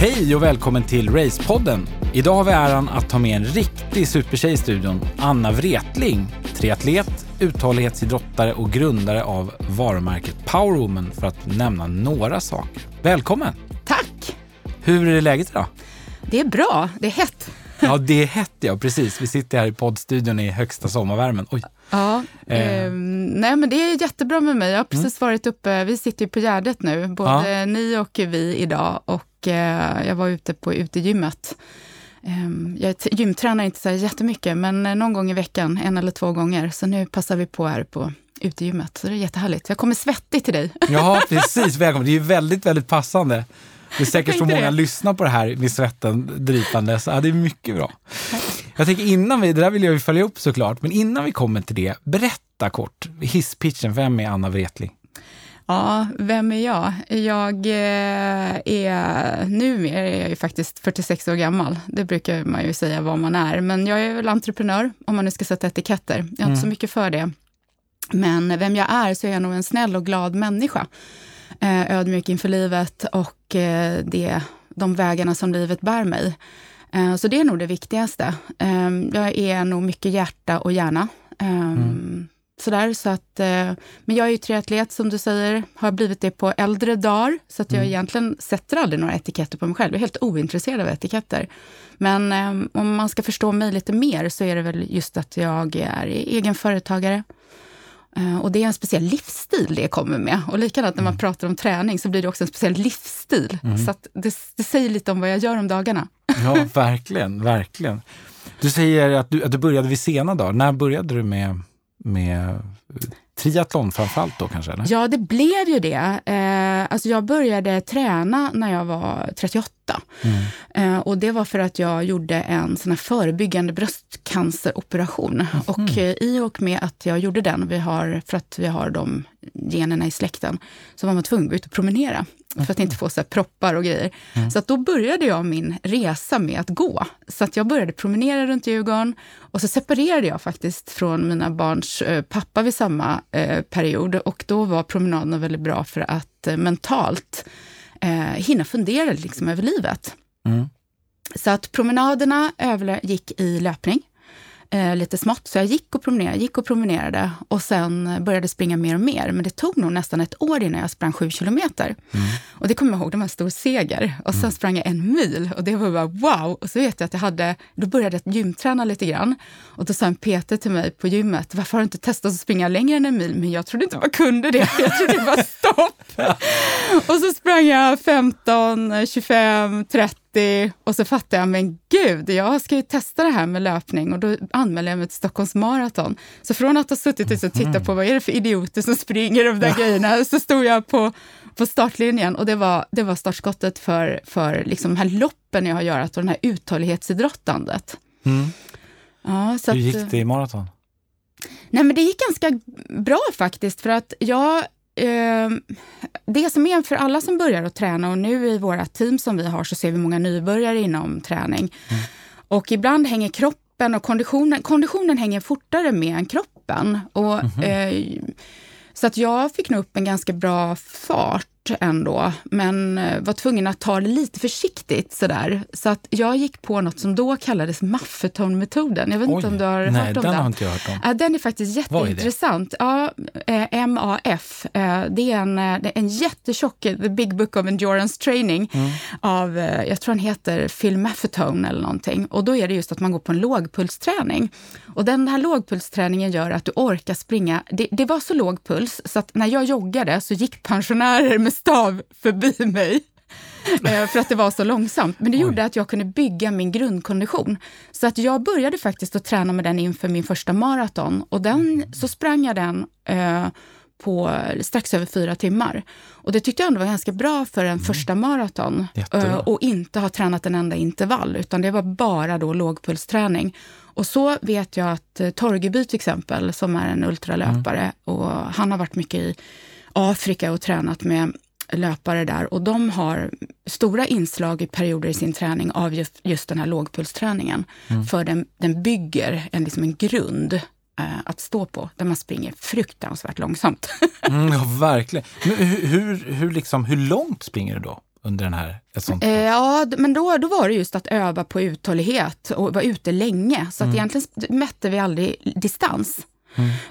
Hej och välkommen till Racepodden. Idag har vi äran att ta med en riktig supertjej i studion, Anna Wretling, triatlet, uthållighetsidrottare och grundare av varumärket Powerwoman för att nämna några saker. Välkommen! Tack! Hur är läget idag? Det är bra, det är hett. Ja, det är hett ja, precis. Vi sitter här i poddstudion i högsta sommarvärmen. Oj. Ja, Eh. eh, nej men det är jättebra med mig. Jag har precis varit uppe, vi sitter ju på Gärdet nu, både ni och vi idag. Och eh, jag var ute på utegymmet. Eh, jag gymtränar inte så jättemycket, men eh, någon gång i veckan, en eller två gånger. Så nu passar vi på här på utegymmet. Så det är jättehärligt. Jag kommer svettig till dig. Ja, precis. Välkommen. Det är ju väldigt, väldigt passande. Det är säkert så många det. lyssnar på det här med svetten drypande, så ja, det är mycket bra. Jag tänker innan vi, det där vill jag ju följa upp såklart, men innan vi kommer till det, berätta kort, hisspitchen, vem är Anna Wretling? Ja, vem är jag? Jag eh, är, numera är jag ju faktiskt 46 år gammal. Det brukar man ju säga vad man är. Men jag är väl entreprenör, om man nu ska sätta etiketter. Jag har inte så mycket för det. Men vem jag är så är jag nog en snäll och glad människa. Eh, ödmjuk inför livet och eh, det, de vägarna som livet bär mig. Eh, så det är nog det viktigaste. Eh, jag är nog mycket hjärta och hjärna. Eh, Sådär, så att, eh, men jag är ju triatlet som du säger, har blivit det på äldre dagar. Så att jag egentligen sätter aldrig några etiketter på mig själv. Jag är helt ointresserad av etiketter. Men eh, om man ska förstå mig lite mer så är det väl just att jag är egen företagare. Eh, Och det är en speciell livsstil det kommer med. Och likadant när man pratar om träning så blir det också en speciell livsstil. Så att det, det säger lite om vad jag gör om dagarna. Ja, verkligen, verkligen. Du säger att du, att du började vid sena dagar. När började du med, med triathlon framförallt då kanske? Eller? Ja, det blev ju det. Eh, alltså jag började träna när jag var 38. Eh, och det var för att jag gjorde en sån här förebyggande bröstcanceroperation. Och eh, i och med att jag gjorde den, vi har, för att vi har de generna i släkten, så var man tvungen att gå ut och promenera. För att inte få så proppar och grejer. Så att då började jag min resa med att gå. Så att jag började promenera runt Djurgården och så separerade jag faktiskt från mina barns eh, pappa vid samma eh, period. Och då var promenaderna väldigt bra för att eh, mentalt hinna fundera liksom över livet. Mm. Så att promenaderna övergick i löpning. Eh, lite smått. Så jag gick och promenerade, gick och promenerade och sen började springa mer och mer. Men det tog nog nästan ett år innan jag sprang sju kilometer. Och det kommer jag ihåg, det var en stor seger. Och sen sprang jag en mil och det var bara wow. Och så vet jag att jag hade, då började jag gymträna lite grann. Och då sa en PT till mig på gymmet, varför har du inte testat att springa längre än en mil? Men jag trodde inte man kunde det, jag trodde det var stopp. Och så sprang jag 15, 25, 30 och så fattade jag, men gud, jag ska ju testa det här med löpning och då anmälde jag mig till Stockholms Marathon. Så från att ha suttit och tittat på vad är det för idioter som springer de där grejerna, så stod jag på, på startlinjen och det var, det var startskottet för, för liksom de här loppen jag har gjort och det här uthållighetsidrottandet. Mm. Ja, så Hur gick det i maraton? Nej, men det gick ganska bra faktiskt, för att jag... Eh, det som är för alla som börjar att träna, och nu i våra team som vi har, så ser vi många nybörjare inom träning. Och ibland hänger kroppen och konditionen, konditionen hänger fortare med än kroppen. Och, eh, så att jag fick nog upp en ganska bra fart ändå, men eh, var tvungen att ta det lite försiktigt sådär. Så att jag gick på något som då kallades Maffeton-metoden. Jag vet inte om du har nej, hört om den den? har inte jag hört om. Den är faktiskt Vad är jätteintressant. Ja, eh, MAF, eh, det är en, en jättetjock, The Big Book of Endurance Training, Mm. av, jag tror han heter Phil Maffetone eller någonting. Och då är det just att man går på en lågpulsträning. Och den här lågpulsträningen gör att du orkar springa. Det, det var så låg puls så att när jag joggade så gick pensionärer med stav förbi mig. Eh, för att det var så långsamt. Men det gjorde att jag kunde bygga min grundkondition. Så att jag började faktiskt att träna med den inför min första maraton. Och den, så sprang jag den eh, på strax över fyra timmar. Och det tyckte jag ändå var ganska bra för en första maraton. Eh, och inte ha tränat en enda intervall, utan det var bara då lågpulsträning. Och så vet jag att eh, Torgeby till exempel, som är en ultralöpare, och han har varit mycket i Afrika och tränat med löpare där och de har stora inslag i perioder i sin träning av just, just den här lågpulsträningen. För den, den bygger en, liksom en grund eh, att stå på, där man springer fruktansvärt långsamt. Mm, ja, verkligen. Men hur, hur, hur, liksom, hur långt springer du då? under den här? Eh, ja, men då, då var det just att öva på uthållighet och vara ute länge. Så att egentligen s- mätte vi aldrig distans,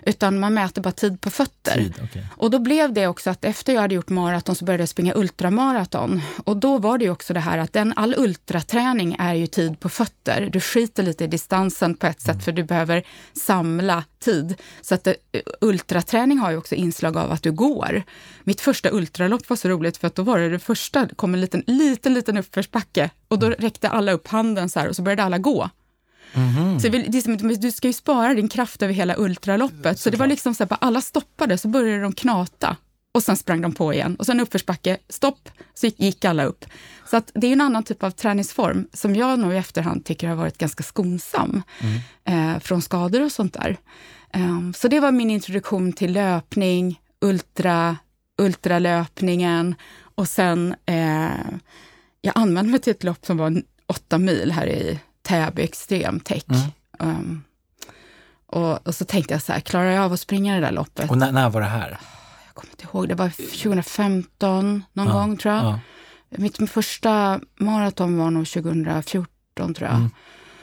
utan man mäter bara tid på fötter. tid? okej. Och då blev det också att efter jag hade gjort maraton så började jag springa ultramaraton. Och då var det ju också det här att den, all ultraträning är ju tid på fötter. Du skiter lite i distansen på ett sätt för du behöver samla tid. Så att det, ultraträning har ju också inslag av att du går. Mitt första ultralopp var så roligt för att då var det det första, det kom en liten, liten, liten uppförsbacke och då räckte alla upp handen så här och så började alla gå. Så det, är som, du ska ju spara din kraft över hela ultraloppet. Så det var liksom så här, alla stoppade, så började de knata. Och sen sprang de på igen. Och sen uppförsbacke, stopp, så gick, gick alla upp. Så att det är en annan typ av träningsform som jag nog i efterhand tycker har varit ganska skonsam eh, från skador och sånt där. Ehm, så det var min introduktion till löpning, ultra, ultralöpningen och sen eh, jag anmälde mig till ett lopp som var åtta mil här i Täby Extremtech. Um, och, och så tänkte jag så här, klarar jag av att springa det där loppet? Och när, när var det här? Jag kommer inte ihåg, det var 2015 någon Ja, gång tror jag. Ja. Mitt första maraton var nog 2014 tror jag. Mm.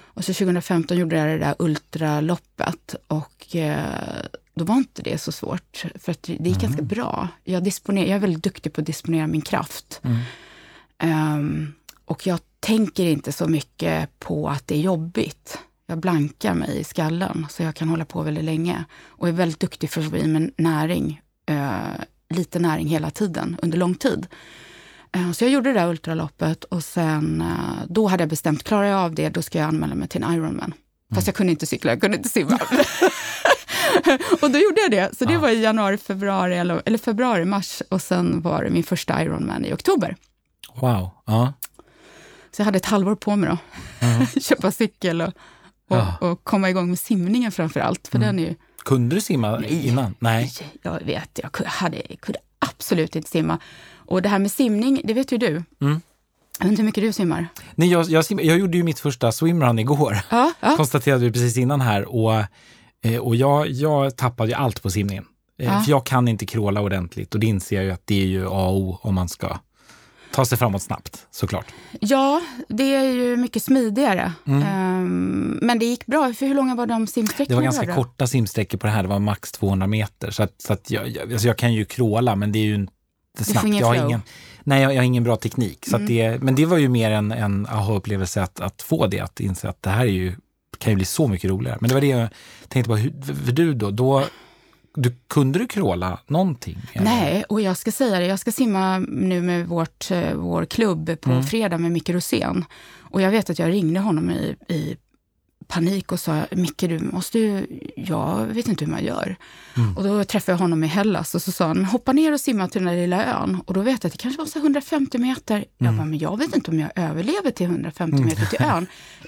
Och så 2015 gjorde jag det där ultraloppet och eh, då var inte det så svårt för att det gick ganska Mm. bra. Jag, disponer, jag är väldigt duktig på att disponera min kraft. Mm. Ehm, och jag tänker inte så mycket på att det är jobbigt. Jag blankar mig i skallen så jag kan hålla på väldigt länge. Och är väldigt duktig för att få i mig näring, eh, lite näring hela tiden, under lång tid. Eh, så jag gjorde det där ultraloppet och sen, eh, då hade jag bestämt, klarar jag av det, då ska jag anmäla mig till en Ironman. Fast jag kunde inte cykla, jag kunde inte simma. och då gjorde jag det. Så det var i januari, februari, eller, eller februari, mars. Och sen var det min första Ironman i oktober. Wow. Ja. Så jag hade ett halvår på mig då. Köpa cykel och, och, Ja. och komma igång med simningen framför allt. För den är ju, Kunde du simma Nej. innan? Nej. jag vet, jag kunde, hade, kunde absolut inte simma. Och det här med simning, det vet ju du. Mm. Jag vet inte hur mycket du simmar. Nej, jag, jag, sim- jag gjorde ju mitt första swimrun igår. Ja, ja. konstaterade vi precis innan här. Och, eh, och jag, jag tappade ju allt på simningen. Eh, Ja. För jag kan inte kråla ordentligt och det inser jag ju att det är ju A och O om man ska ta sig framåt snabbt, såklart. ja, det är ju mycket smidigare. Mm. Ehm, men det gick bra. För hur långa var de Det simsträckorna? var ganska då? korta simsträckor på det här, det var max 200 meter. Så, att, så att jag, jag, alltså jag kan ju kråla, men det är ju inte snabbt. ingen Jag har ingen, nej, jag, jag har ingen bra teknik. Så Mm. det, men det var ju mer en, en aha-upplevelse att, att få det, att inse att det här är ju, kan ju bli så mycket roligare. Men det var det jag tänkte på, hur, för du då, då du, kunde du kråla någonting? eller? Nej, och jag ska säga det, jag ska simma nu med vårt, eh, vår klubb på Mm. fredag med Micke Rosén. Och jag vet att jag ringde honom i, i panik och sa, Micke du måste ju, jag vet inte hur man gör. Mm. Och då träffade jag honom i Hellas och så sa han, hoppa ner och simma till den där lilla ön. Och då vet jag att det kanske var så 150 meter. Jag Mm. bara, men jag vet inte om jag överlever till 150 meter till ön.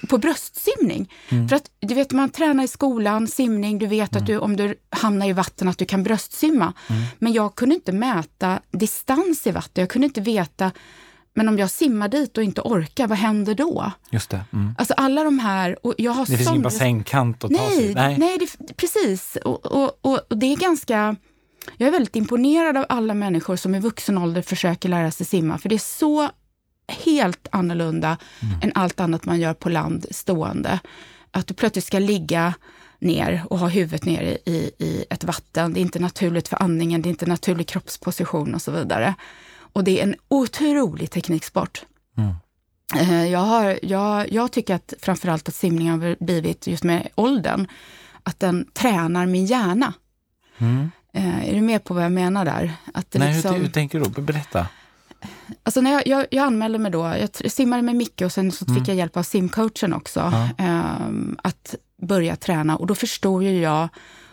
På bröstsimning. Mm. För att du vet, man tränar i skolan, simning, du vet att du, om du hamnar i vatten att du kan bröstsimma. Mm. Men jag kunde inte mäta distans i vatten. Jag kunde inte veta, men om jag simmar dit och inte orkar, vad händer då? Just det. Mm. Alltså alla de här, och jag har Det finns ingen bassängkant att ta sig Nej, nej. det, precis. Och, och, och, och det är ganska... Jag är väldigt imponerad av alla människor som i vuxen ålder försöker lära sig simma, för det är så helt annorlunda Mm. än allt annat man gör på land stående. Att du plötsligt ska ligga ner och ha huvudet ner i, i, i ett vatten. Det är inte naturligt för andningen, det är inte naturlig kroppsposition och så vidare. Och det är en otrolig tekniksport. Mm. Eh, Jag, har, jag, jag tycker att framförallt att simningen har blivit, just med åldern, att den tränar min hjärna. Mm. Eh, är du med på vad jag menar där? Att Nej, liksom, hur, hur tänker du? Berätta. alltså när jag, jag, jag anmälde mig då, jag simmade med Micke och sen så fick Mm. jag hjälp av simcoachen också, Ja. ehm, att börja träna. Och då förstod ju jag,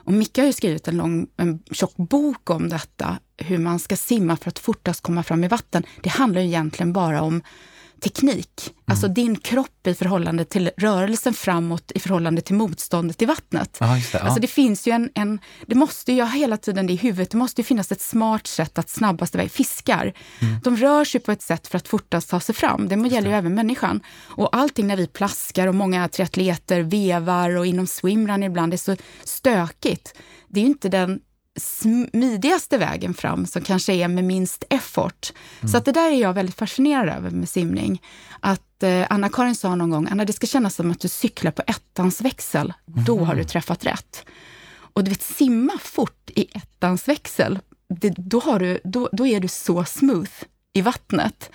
och Micke har ju skrivit en, lång, en tjock bok om detta, hur man ska simma för att fortast komma fram i vatten. Det handlar ju egentligen bara om teknik. Alltså din kropp i förhållande till rörelsen framåt i förhållande till motståndet i vattnet. Just det. Alltså det finns ju en, en det måste ju, jag hela tiden det i huvudet, det måste ju finnas ett smart sätt att snabbast iväg. Fiskar, Mm. de rör sig på ett sätt för att fortast ta sig fram. Det gäller ju även människan. Och allting när vi plaskar och många triatleter vevar och inom swimrun ibland är så stökigt. Det är ju inte den smidigaste vägen fram som kanske är med minst effort. Mm. Så att det där är jag väldigt fascinerad över med simning. Att eh, Anna-Karin sa någon gång, Anna det ska kännas som att du cyklar på ettans växel. Mm. Då har du mhm. träffat rätt. Och du vet, simma fort i ettans växel, det, då, har du, då, då är du så smooth i vattnet.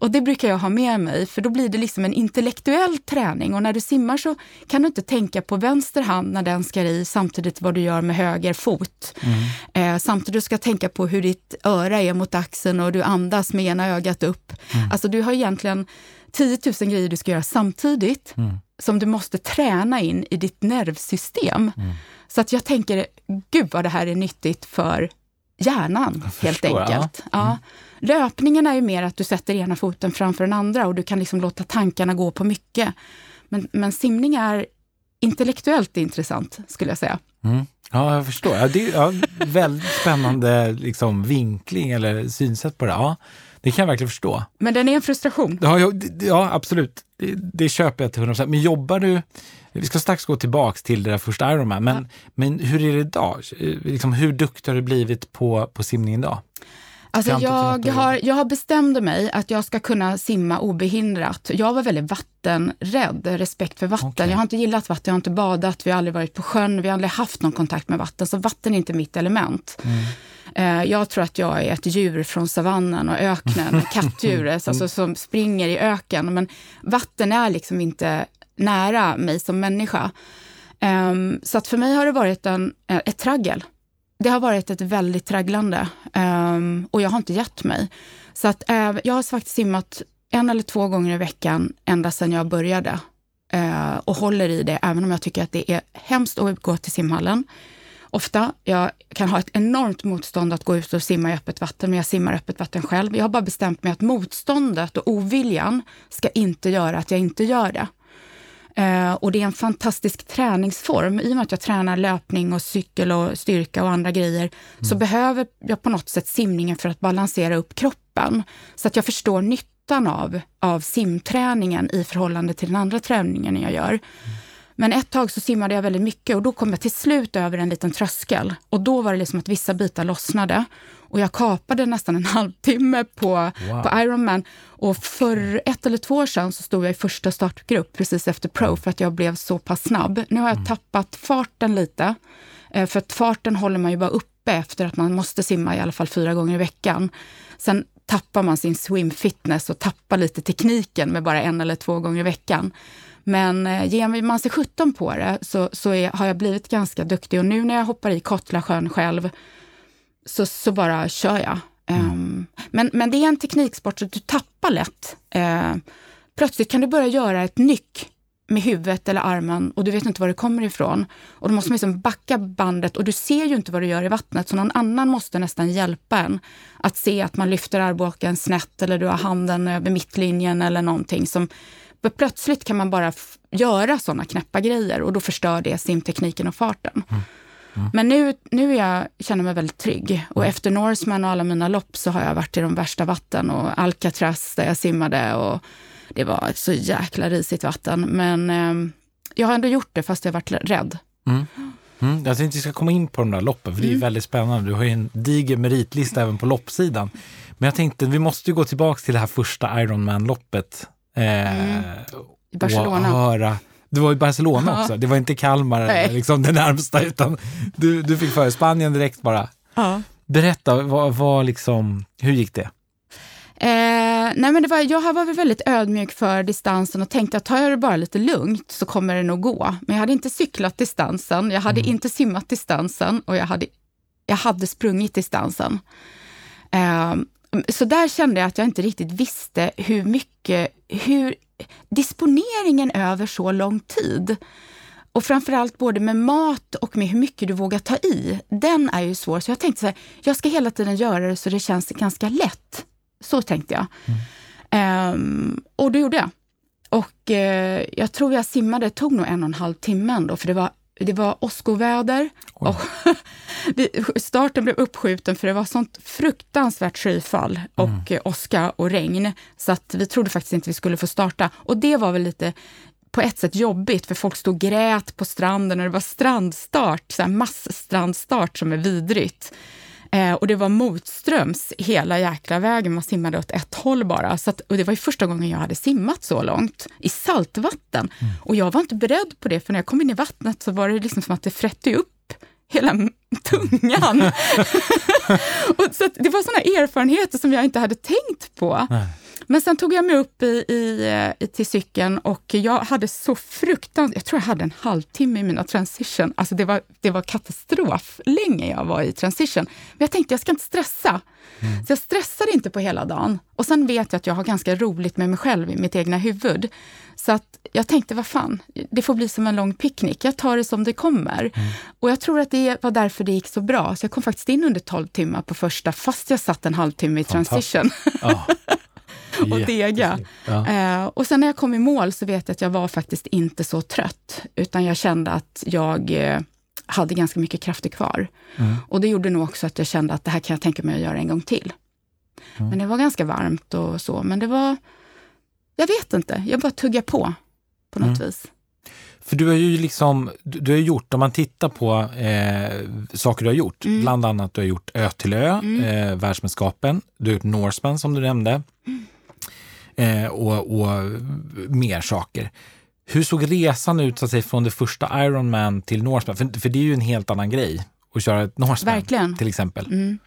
Och det brukar jag ha med mig, för då blir det liksom en intellektuell träning. Och när du simmar så kan du inte tänka på vänster hand när den ska i, samtidigt vad du gör med höger fot. Mm. Eh, samtidigt ska du tänka på hur ditt öra är mot axeln och du andas med ena ögat upp. Mm. Alltså du har egentligen 10 000 grejer du ska göra samtidigt, mm. som du måste träna in i ditt nervsystem. Mm. Så att jag tänker, gud vad det här är nyttigt för hjärnan, helt enkelt. Ja. Mm. Löpningen är ju mer att du sätter ena foten framför den andra och du kan liksom låta tankarna gå på mycket. Men, men simning är intellektuellt intressant, skulle jag säga. Mm. Ja, jag förstår. Ja, det är ja, väldigt spännande liksom, vinkling eller synsätt på det. Ja, det kan jag verkligen förstå. Men den är en frustration. Ja, ja, absolut. Det, det köper jag till 100%. Men jobbar du vi ska strax gå tillbaks till det där första Ironman, men, ja. men hur är det idag? Liksom, hur duktig har du blivit på, på simning idag? Alltså jag, har, jag har bestämde mig att jag ska kunna simma obehindrat. Jag var väldigt vattenrädd, respekt för vatten. Okay. Jag har inte gillat vatten, jag har inte badat, vi har aldrig varit på sjön, vi har aldrig haft någon kontakt med vatten. Så vatten är inte mitt element. Mm. Eh, jag tror att jag är ett djur från savannen och öknen, kattdjuret, alltså som springer i öken. Men vatten är liksom inte nära mig som människa. Um, så att för mig har det varit en, eh, ett traggel. Det har varit ett väldigt tragglande um, och jag har inte gett mig. Så att uh, jag har faktiskt simmat en eller två gånger i veckan ända sedan jag började uh, och håller i det, även om jag tycker att det är hemskt att gå till simhallen. Ofta, jag kan ha ett enormt motstånd att gå ut och simma i öppet vatten, men jag simmar öppet vatten själv. Jag har bara bestämt mig att motståndet och oviljan ska inte göra att jag inte gör det. Eh, och det är en fantastisk träningsform. I och med att jag tränar löpning och cykel och styrka och andra grejer, mm. så behöver jag på något sätt simningen för att balansera upp kroppen. Så att jag förstår nyttan av, av simträningen i förhållande till den andra träningen jag gör. Mm. Men ett tag så simmade jag väldigt mycket och då kom jag till slut över en liten tröskel. Och då var det liksom att vissa bitar lossnade. Och jag kapade nästan en halvtimme på, wow. på Ironman. Och för ett eller två år sedan så stod jag i första startgrupp precis efter Pro för att jag blev så pass snabb. Nu har jag mm. tappat farten lite. Eh, för att farten håller man ju bara uppe efter att man måste simma i alla fall fyra gånger i veckan. Sen tappar man sin swim fitness och tappar lite tekniken med bara en eller två gånger i veckan. Men eh, ger man sig 17 på det så, så är, har jag blivit ganska duktig och nu när jag hoppar i Kottlasjön själv så, så bara kör jag. Mm. Um, men, men det är en tekniksport så du tappar lätt. Uh, plötsligt kan du börja göra ett nyck med huvudet eller armen och du vet inte var det kommer ifrån. Och då måste man liksom backa bandet och du ser ju inte vad du gör i vattnet så någon annan måste nästan hjälpa en att se att man lyfter armbågen snett eller du har handen över mittlinjen eller någonting som plötsligt kan man bara göra sådana knäppa grejer och då förstör det simtekniken och farten. Mm. Mm. Men nu, nu jag, känner jag mig väldigt trygg. Och mm. efter Norseman och alla mina lopp så har jag varit i de värsta vatten och Alcatraz där jag simmade och det var så jäkla risigt vatten. Men eh, jag har ändå gjort det fast jag varit rädd. Mm. Mm, jag tänkte vi ska komma in på de där loppen, för det är mm. väldigt spännande. Du har ju en diger meritlista även på loppsidan. Men jag tänkte, vi måste ju gå tillbaka till det här första Ironman-loppet. Eh, mm. I Barcelona. Höra du var i Barcelona ja. också, det var inte Kalmar liksom det närmsta, utan du, du fick före Spanien direkt bara. Ja. Berätta, vad, vad liksom, hur gick det? Eh, nej men det var, jag var väldigt ödmjuk för distansen och tänkte att tar jag det bara lite lugnt så kommer det nog gå. Men jag hade inte cyklat distansen, jag hade mm. inte simmat distansen och jag hade, jag hade sprungit distansen. Eh, så där kände jag att jag inte riktigt visste hur mycket, hur disponeringen över så lång tid och framförallt både med mat och med hur mycket du vågar ta i, den är ju svår. Så jag tänkte så här, jag ska hela tiden göra det så det känns ganska lätt. Så tänkte jag. Mm. Um, och det gjorde jag. Och uh, jag tror jag simmade, det tog nog en och en halv timme ändå, för det var det var åskoväder och starten blev uppskjuten för det var sånt fruktansvärt skyfall och mm. åska och regn. Så att vi trodde faktiskt inte vi skulle få starta. Och det var väl lite på ett sätt jobbigt, för folk stod och grät på stranden och det var strandstart, så här massstrandstart som är vidrigt. Eh, och det var motströms hela jäkla vägen, man simmade åt ett håll bara. Så att, och det var ju första gången jag hade simmat så långt i saltvatten. Mm. Och jag var inte beredd på det, för när jag kom in i vattnet så var det liksom som att det frätte upp hela tungan. och så det var sådana erfarenheter som jag inte hade tänkt på. Nej. Men sen tog jag mig upp i, i, i, till cykeln och jag hade så fruktansvärt, jag tror jag hade en halvtimme i mina transition. Alltså det var, det var katastrof länge jag var i transition. Men jag tänkte jag ska inte stressa. Mm. Så jag stressade inte på hela dagen. Och sen vet jag att jag har ganska roligt med mig själv i mitt egna huvud. Så att jag tänkte, vad fan, det får bli som en lång picknick. Jag tar det som det kommer. Mm. Och jag tror att det var därför det gick så bra. Så jag kom faktiskt in under 12 timmar på första, fast jag satt en halvtimme i transition. Ja. och dega. Ja. Eh, och sen när jag kom i mål så vet jag att jag var faktiskt inte så trött, utan jag kände att jag eh, hade ganska mycket krafter kvar. Mm. Och det gjorde nog också att jag kände att det här kan jag tänka mig att göra en gång till. Mm. Men det var ganska varmt och så, men det var... Jag vet inte, jag bara tuggar på på något mm. vis. För du har ju liksom, du har gjort, om man tittar på eh, saker du har gjort, mm. bland annat du har gjort Ö till Ö, mm. eh, världsmästerskapen, du har gjort Norseman som du nämnde. Mm eh, och, och mer saker. Hur såg resan ut så att säga, från det första Ironman till Norseman? För, för det är ju en helt annan grej att köra ett Norseman Verkligen. till exempel. Mm.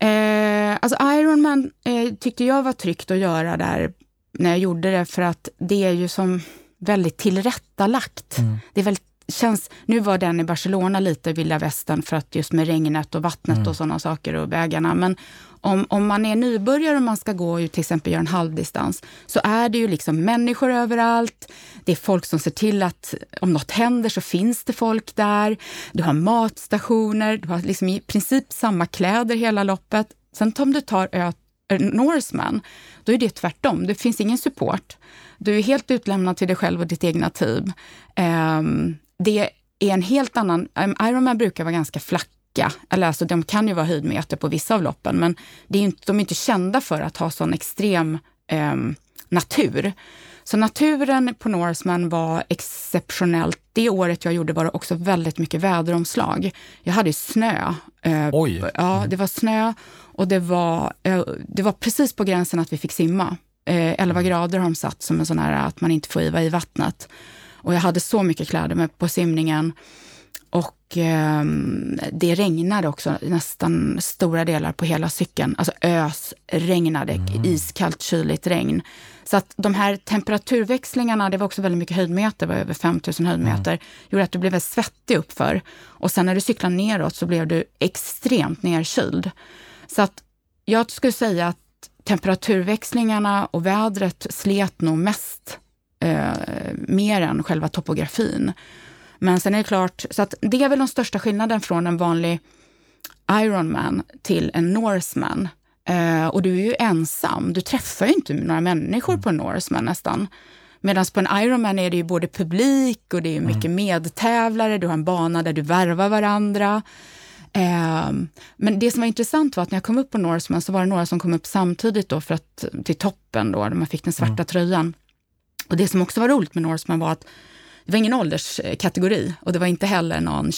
Eh, alltså Ironman eh, tyckte jag var tryggt att göra där när jag gjorde det för att det är ju som väldigt tillrättalagt. Mm. Det är väldigt känns, nu var den i Barcelona lite vilda västern för att just med regnet och vattnet mm. och sådana saker och vägarna. Men om, om man är nybörjare och man ska gå ut till exempel göra en halvdistans så är det ju liksom människor överallt. Det är folk som ser till att om något händer så finns det folk där. Du har matstationer, du har liksom i princip samma kläder hela loppet. Sen om du tar ö, Norseman, då är det tvärtom. Det finns ingen support. Du är helt utlämnad till dig själv och ditt egna team. Ehm, det är en helt annan... Ehm, Ironman brukar vara ganska flacka. Eller alltså, de kan ju vara höjdmeter på vissa av loppen, men det är inte, de är inte kända för att ha sån extrem ehm, natur. Så naturen på Norseman var exceptionellt. Det året jag gjorde var det också väldigt mycket väderomslag. Jag hade snö. Eh, Oj! Ja, mm. det var snö och det var, eh, det var precis på gränsen att vi fick simma. Eh, 11 grader har de satt som en sån här att man inte får iva i vattnet. Och jag hade så mycket kläder med på simningen. Och eh, det regnade också nästan stora delar på hela cykeln. Alltså ös regnade, mm. iskallt kyligt regn. Så att de här temperaturväxlingarna, det var också väldigt mycket höjdmeter, det var över 5000 höjdmeter, mm. gjorde att du blev väldigt svettig uppför. Och sen när du cyklade neråt så blev du extremt nerkyld. Så att jag skulle säga att temperaturväxlingarna och vädret slet nog mest eh, mer än själva topografin. Men sen är det klart, så att det är väl den största skillnaden från en vanlig Ironman till en Norseman. Eh, och du är ju ensam, du träffar ju inte några människor på en Norseman nästan. Medan på en Ironman är det ju både publik och det är mycket mm. medtävlare, du har en bana där du värvar varandra. Eh, men det som var intressant var att när jag kom upp på Norseman så var det några som kom upp samtidigt då för att, till toppen då, där man fick den svarta mm. tröjan. Och det som också var roligt med Norseman var att det var ingen ålderskategori och det var inte heller någon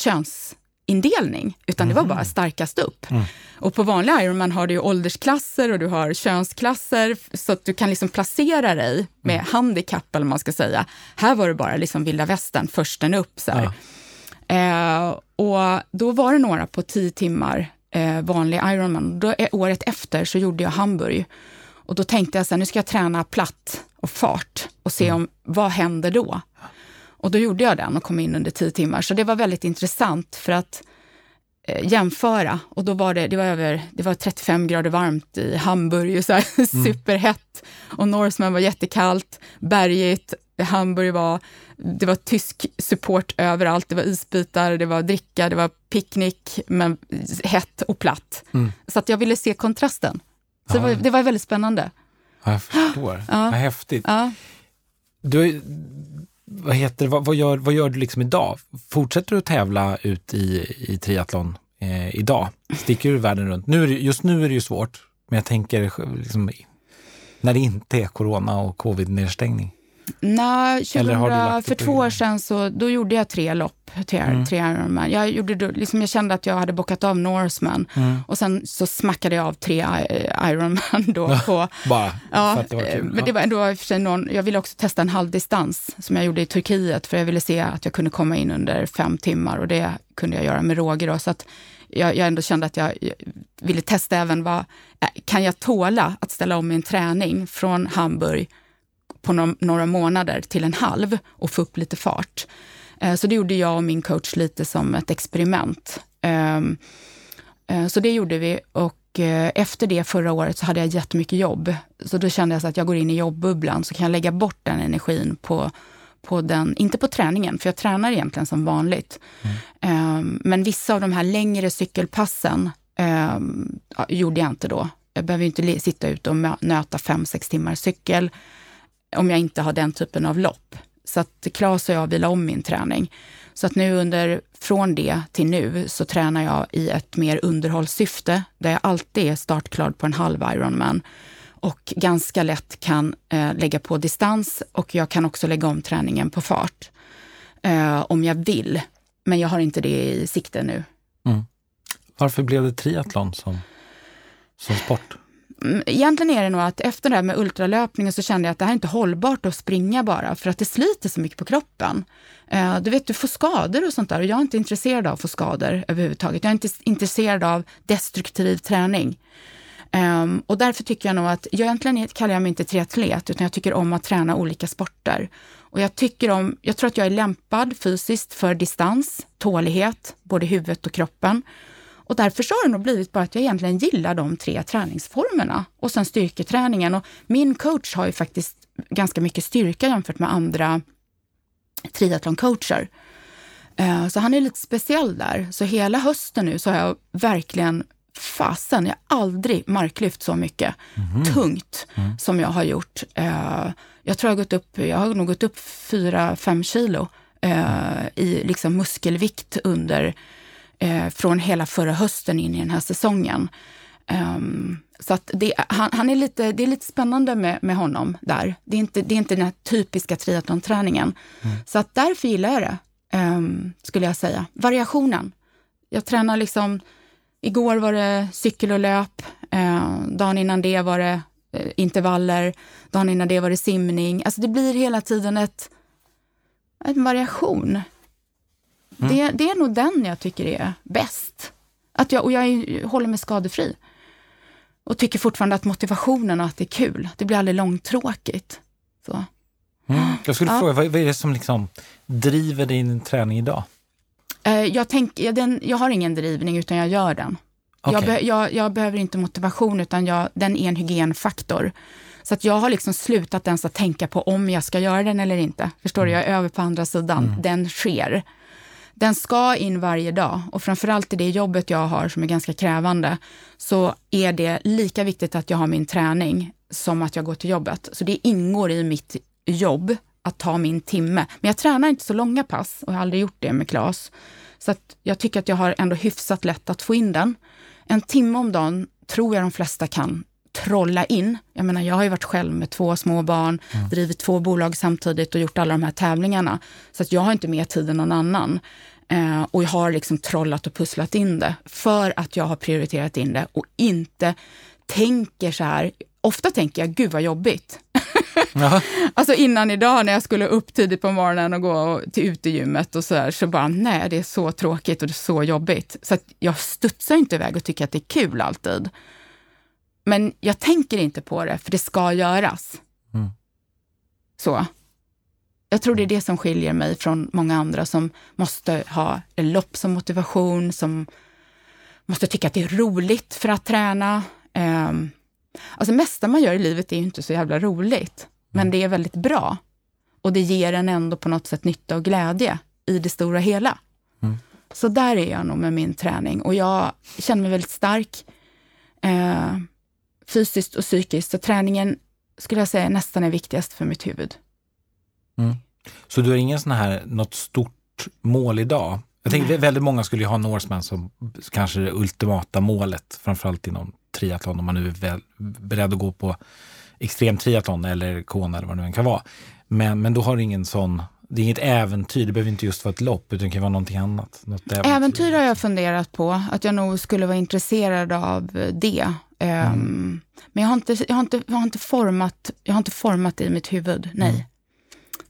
könsindelning, utan mm. det var bara mhm. starkast upp. Mm. Och på vanliga Ironman har du åldersklasser och du har könsklasser, så att du kan liksom placera dig med mm. handikapp, eller man ska säga. Här var det bara liksom vilda västern, försten upp. Så ja. eh, och då var det några på tio timmar eh, vanlig Ironman. Då, eh, året efter så gjorde jag Hamburg. Och då tänkte jag så här, nu ska jag träna platt och fart och se mm. om vad händer då. Och då gjorde jag den och kom in under tio timmar. Så det var väldigt intressant för att eh, jämföra. Och då var det, det var över, det var 35 grader varmt i Hamburg, så här, mm. superhett. Och Norseman var jättekallt, bergigt. Hamburg var, det var tysk support överallt. Det var isbitar, det var dricka, det var picknick, men hett och platt. Mm. Så att jag ville se kontrasten. Så ja. det, var, det var väldigt spännande. Ja, jag förstår. Ja. Vad häftigt. Ja. Du, vad, heter, vad, vad, gör, vad gör du liksom idag? Fortsätter du att tävla ut i, i triathlon eh, idag? Sticker du världen runt? Nu det, just nu är det ju svårt, men jag tänker liksom, när det inte är corona och covid-nedstängning. Nej, Eller har du 2000, lagt för två år sedan så då gjorde jag tre lopp, tre, Mm. tre Ironman. Jag, gjorde liksom jag kände att jag hade bockat av Norseman Mm. och sen så smackade jag av tre I- Ironman då på Bara Ja, det var eh, kul. men det var ändå för sig någon, jag ville också testa en halvdistans som jag gjorde i Turkiet, för jag ville se att jag kunde komma in under fem timmar och det kunde jag göra med råge. Då, så att jag, jag ändå kände att jag jag ville testa även vad, eh, kan jag tåla att ställa om min träning från Hamburg på no- några månader till en halv och få upp lite fart. Eh, Så det gjorde jag och min coach lite som ett experiment. Ehm, eh, Så det gjorde vi och eh, efter det förra året så hade jag jättemycket jobb. Så då kände jag så att jag går in i jobbbubblan så kan jag lägga bort den energin på, på den, inte på träningen, för jag tränar egentligen som vanligt. Ehm, Men vissa av de här längre cykelpassen ehm, gjorde jag inte då. Jag behöver inte sitta ute och nöta fem, sex timmar cykel om jag inte har den typen av lopp. Så att Claes och jag vilar om min träning. Så att nu under, från det till nu så tränar jag i ett mer underhållssyfte där jag alltid är startklar på en halv Ironman och ganska lätt kan eh, lägga på distans och jag kan också lägga om träningen på fart eh, om jag vill. Men jag har inte det i sikte nu. Mm. Varför blev det triathlon som, som sport? Mm, egentligen är det nog att efter det här med ultralöpningen så kände jag att det här är inte hållbart att springa bara, för att det sliter så mycket på kroppen. Eh, du vet, du får skador och sånt där och jag är inte intresserad av att få skador överhuvudtaget. Jag är inte intresserad av destruktiv träning. Um, och därför tycker jag nog att, jag egentligen kallar jag mig inte triatlet, utan jag tycker om att träna olika sporter. Och jag tycker om, jag tror att jag är lämpad fysiskt för distans, tålighet, både huvudet och kroppen. Och därför så har det nog blivit bara att jag egentligen gillar de tre träningsformerna. Och sen styrketräningen. Och min coach har ju faktiskt ganska mycket styrka jämfört med andra triathloncoacher. Eh, Så han är lite speciell där. Så hela hösten nu så har jag verkligen fasen, jag har aldrig marklyft så mycket tungt som jag har gjort. Eh, Jag tror jag har gått upp, jag har nog gått upp 4-5 kilo eh, i liksom muskelvikt under eh, från hela förra hösten in i den här säsongen. Ehm, så att det, han, han är lite, det är lite spännande med, med honom där. Det är, inte, det är inte den här typiska triathlonträningen. Så att därför gillar jag det, ehm, skulle jag säga. Variationen. Jag tränar liksom, igår var det cykel och löp, eh, dagen innan det var det eh, intervaller, dagen innan det var det simning. Alltså det blir hela tiden ett, en variation. Det, det är nog den jag tycker är bäst. Att jag, och jag är, håller mig skadefri. Och tycker fortfarande att motivationen och att det är kul. Det blir aldrig långtråkigt. Så. Mm. Jag skulle Ja. fråga, vad, vad är det som liksom driver din träning idag? Eh, jag, tänk, jag, den, jag har ingen drivning, utan jag gör den. Jag, Okej. be, jag, jag behöver inte motivation, utan jag, den är en hygienfaktor. Så att jag har liksom slutat ens att tänka på om jag ska göra den eller inte. Förstår du? Jag är över på andra sidan. Den sker. Den ska in varje dag och framförallt i det jobbet jag har som är ganska krävande så är det lika viktigt att jag har min träning som att jag går till jobbet. Så det ingår i mitt jobb att ta min timme. Men jag tränar inte så långa pass och har aldrig gjort det med Klas. Så att jag tycker att jag har ändå hyfsat lätt att få in den. En timme om dagen tror jag de flesta kan trolla in. Jag menar, jag har ju varit själv med två små barn, drivit två bolag samtidigt och gjort alla de här tävlingarna. Så att jag har inte mer tid än någon annan. Eh, och jag har liksom trollat och pusslat in det för att jag har prioriterat in det och inte tänker så här. Ofta tänker jag, gud vad jobbigt. Alltså innan idag när jag skulle upp tidigt på morgonen och gå till utegymmet och så där, så bara nej, det är så tråkigt och det är så jobbigt. Så jag studsar inte iväg och tycker att det är kul alltid. Men jag tänker inte på det, för det ska göras. Mm. Så. Jag tror det är det som skiljer mig från många andra som måste ha en lopp som motivation, som måste tycka att det är roligt för att träna. Um, alltså mesta man gör i livet är ju inte så jävla roligt, men det är väldigt bra. Och det ger en ändå på något sätt nytta och glädje i det stora hela. Mm. Så där är jag nog med min träning och jag känner mig väldigt stark eh, fysiskt och psykiskt. Så träningen skulle jag säga nästan är viktigast för mitt huvud. Så du har ingen sån här, något stort mål idag? Jag tänker väldigt många skulle ju ha Norseman som kanske det ultimata målet, framförallt inom triathlon, om man nu är väl, beredd att gå på extrem triathlon eller Kona eller vad det nu kan vara. Men, men då har du ingen sån, det är inget äventyr, det behöver inte just vara ett lopp, utan det kan vara någonting annat. Något äventyr. äventyr har jag funderat på, att jag nog skulle vara intresserad av det. Mm. Um, men jag har, inte, jag, har inte, jag, har inte format, jag har inte format det i mitt huvud, nej. Mm.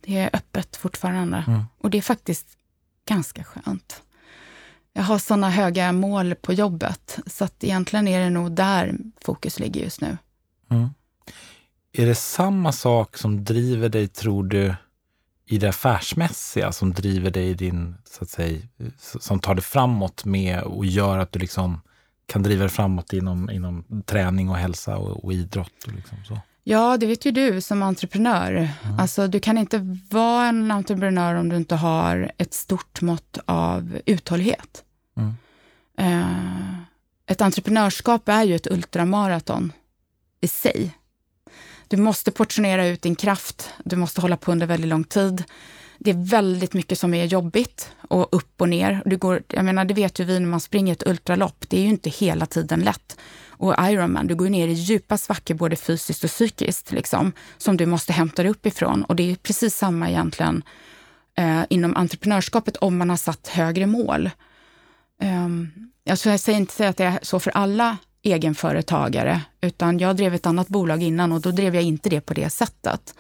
Det är öppet fortfarande. Mm. Och det är faktiskt ganska skönt. Jag har sådana höga mål på jobbet, så att egentligen är det nog där fokus ligger just nu. Mm. Är det samma sak som driver dig, tror du, i det affärsmässiga som driver dig i din, så att säga, som tar dig framåt med och gör att du liksom kan driva dig framåt inom, inom träning och hälsa och, och idrott? Och liksom så? Ja, det vet ju du som entreprenör. Mm. Alltså, du kan inte vara en entreprenör om du inte har ett stort mått av uthållighet. Mm. Uh, ett entreprenörskap är ju ett ultramaraton i sig. Du måste portionera ut din kraft. Du måste hålla på under väldigt lång tid. Det är väldigt mycket som är jobbigt och upp och ner. Du går, jag menar, det vet ju vi när man springer ett ultralopp. Det är ju inte hela tiden lätt. Och Ironman, du går ner i djupa svackor både fysiskt och psykiskt, liksom, som du måste hämta dig upp ifrån. Och det är precis samma egentligen eh, inom entreprenörskapet om man har satt högre mål. Um, alltså jag säger inte att det är så för alla egenföretagare, utan jag drev ett annat bolag innan och då drev jag inte det på det sättet.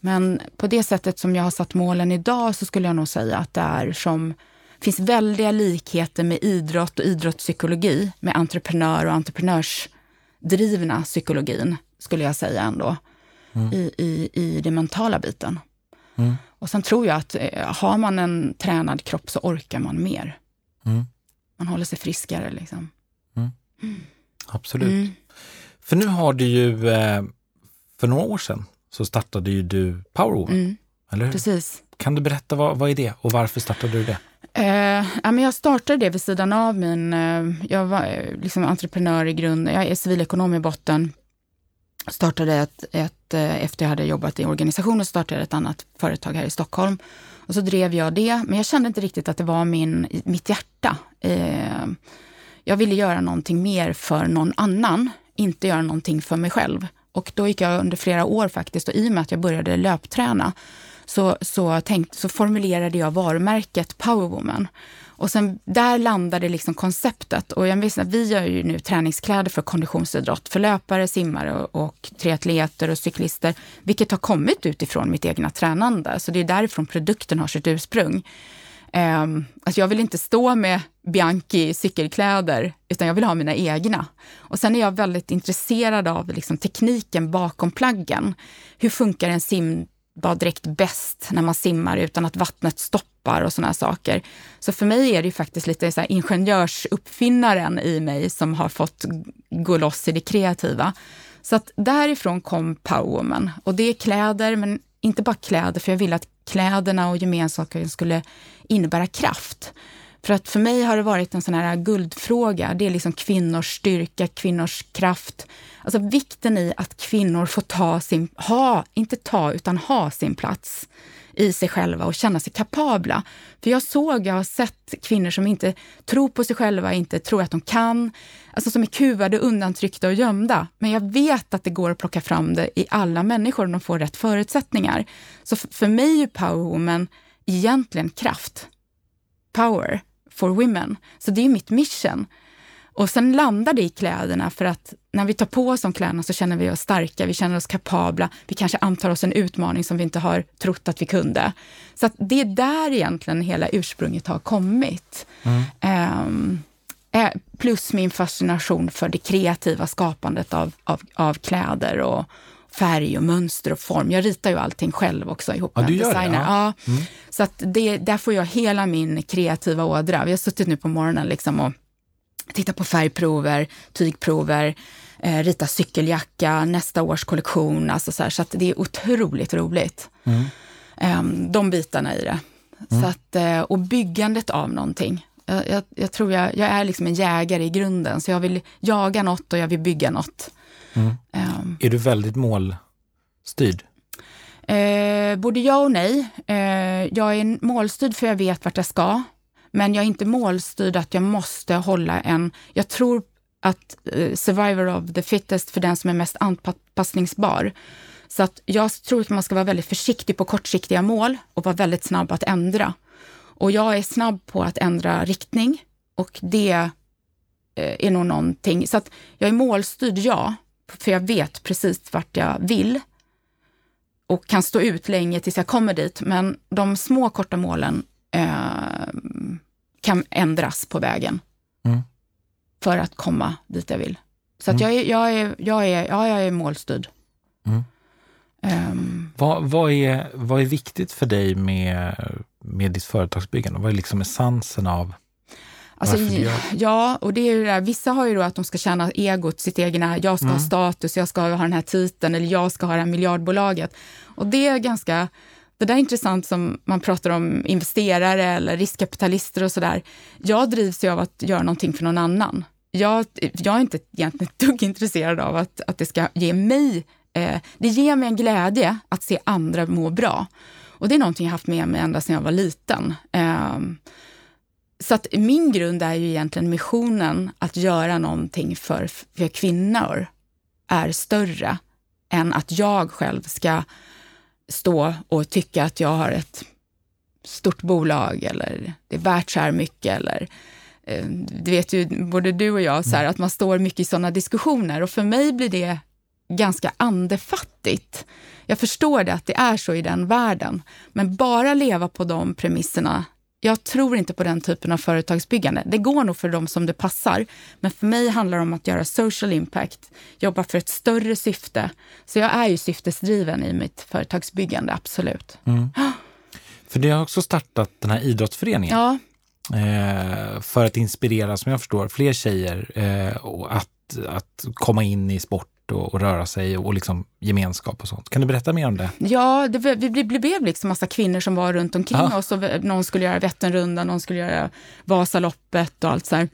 Men på det sättet som jag har satt målen idag så skulle jag nog säga att det är som finns väldiga likheter med idrott och idrottspsykologi, med entreprenör och entreprenörsdrivna psykologin, skulle jag säga ändå, mm. i, i, i den mentala biten. Mm. Och sen tror jag att eh, har man en tränad kropp så orkar man mer. Mm. Man håller sig friskare liksom. Mm. Absolut. Mm. För nu har du ju, eh, för några år sedan så startade ju du Powerwoman, mm. eller hur? Precis. Kan du berätta vad, vad är det och varför startade du det? Eh, men jag startade det vid sidan av min... Eh, jag var eh, liksom entreprenör i grunden. Jag är civilekonom i botten. Startade ett, ett, eh, efter jag hade jobbat i organisationen, startade ett annat företag här i Stockholm. Och så drev jag det, men jag kände inte riktigt att det var min, mitt hjärta. Eh, jag ville göra någonting mer för någon annan, inte göra någonting för mig själv. Och då gick jag under flera år faktiskt, och i och med att jag började löpträna, så, så, tänkt, så formulerade jag varumärket Powerwoman. Och sen där landade liksom konceptet. Och jag visste, vi gör ju nu träningskläder för konditionsidrott, för löpare, simmare och, och triatleter och cyklister, vilket har kommit utifrån mitt egna tränande. Så det är därifrån produkten har sitt ursprung. Um, alltså jag vill inte stå med Bianchi cykelkläder, utan jag vill ha mina egna. Och sen är jag väldigt intresserad av liksom tekniken bakom plaggen. Hur funkar en simbaddräkt bäst när man simmar utan att vattnet stoppar och sådana saker. Så för mig är det faktiskt lite så här ingenjörsuppfinnaren i mig som har fått gå loss i det kreativa. Så att därifrån kom Powerwoman. Och det är kläder, men inte bara kläder, för jag ville att kläderna och gemenskapen skulle innebära kraft. För att för mig har det varit en sån här guldfråga. Det är liksom kvinnors styrka, kvinnors kraft. Alltså vikten i att kvinnor får ta sin, ha, inte ta, utan ha sin plats i sig själva och känna sig kapabla. För jag såg, jag har sett kvinnor som inte tror på sig själva, inte tror att de kan, alltså som är kuvade, undantryckta och gömda. Men jag vet att det går att plocka fram det i alla människor om de får rätt förutsättningar. Så för mig är Power Woman egentligen kraft. Power for women. Så det är mitt mission. Och sen landar det i kläderna för att när vi tar på oss de kläderna så känner vi oss starka, vi känner oss kapabla, vi kanske antar oss en utmaning som vi inte har trott att vi kunde. Så att det är där egentligen hela ursprunget har kommit. Mm. Um, plus min fascination för det kreativa skapandet av, av, av, kläder och färg och mönster och form. Jag ritar ju allting själv också ihop med en designer. Ja. ja. Mm. Så att det, där får jag hela min kreativa ådra. Vi har suttit nu på morgonen liksom och titta på färgprover, tygprover, eh, rita cykeljacka, nästa års kollektion. Alltså så, här, så det är otroligt roligt. Mm. Eh, de bitarna i det. Mm. Så att, eh, och byggandet av någonting. Jag, jag, jag, tror jag, jag är liksom en jägare i grunden, så jag vill jaga något och jag vill bygga något. Mm. Um, är du väldigt målstyrd? Eh, både ja och nej. Eh, jag är målstyrd för jag vet vart jag ska. Men jag är inte målstyrd att jag måste hålla en... Jag tror att eh, survivor of the fittest för den som är mest anpassningsbar. Så att jag tror att man ska vara väldigt försiktig på kortsiktiga mål och vara väldigt snabb att ändra. Och jag är snabb på att ändra riktning och det eh, är nog någonting. Så att jag är målstyrd, ja, för jag vet precis vart jag vill och kan stå ut länge tills jag kommer dit. Men de små korta målen eh, kan ändras på vägen Mm. för att komma dit jag vill. Så att jag, är, jag, är, jag, är, ja, jag är målstyrd. Mm. Ehm, Vad, vad, är, vad är viktigt för dig med, med ditt företagsbyggande? Vad är liksom essensen av Alltså, ja, och det är ju det där, vissa har ju då att de ska känna egot, sitt egna, jag ska Mm. ha status, jag ska ha den här titeln eller jag ska ha det här miljardbolaget. Och det är ganska, det där är intressant som man pratar om investerare eller riskkapitalister och sådär. Jag drivs ju av att göra någonting för någon annan. Jag, jag är inte egentligen ett dugg intresserad av att, att det ska ge mig, eh, det ger mig en glädje att se andra må bra. Och det är någonting jag haft med mig ända sedan jag var liten. Eh, så att min grund är ju egentligen missionen att göra någonting för, för kvinnor är större än att jag själv ska stå och tycka att jag har ett stort bolag eller det är värt så här mycket eller eh, det vet ju både du och jag, så här, att man står mycket i sådana diskussioner. Och för mig blir det ganska andefattigt. Jag förstår det att det är så i den världen, men bara leva på de premisserna jag tror inte på den typen av företagsbyggande. Det går nog för dem som det passar, men för mig handlar det om att göra social impact, jobba för ett större syfte. Så jag är ju syftesdriven i mitt företagsbyggande, absolut. För det har också startat den här idrottsföreningen Ja, eh, för att inspirera, som jag förstår, fler tjejer eh, att, att komma in i sport och, och röra sig och, liksom gemenskap och sånt. Kan du berätta mer om det? ja det, vi, vi blev liksom massa kvinnor som var runt omkring Ja. oss. Och någon skulle göra Vätternrundan, någon skulle göra Vasaloppet och allt så här.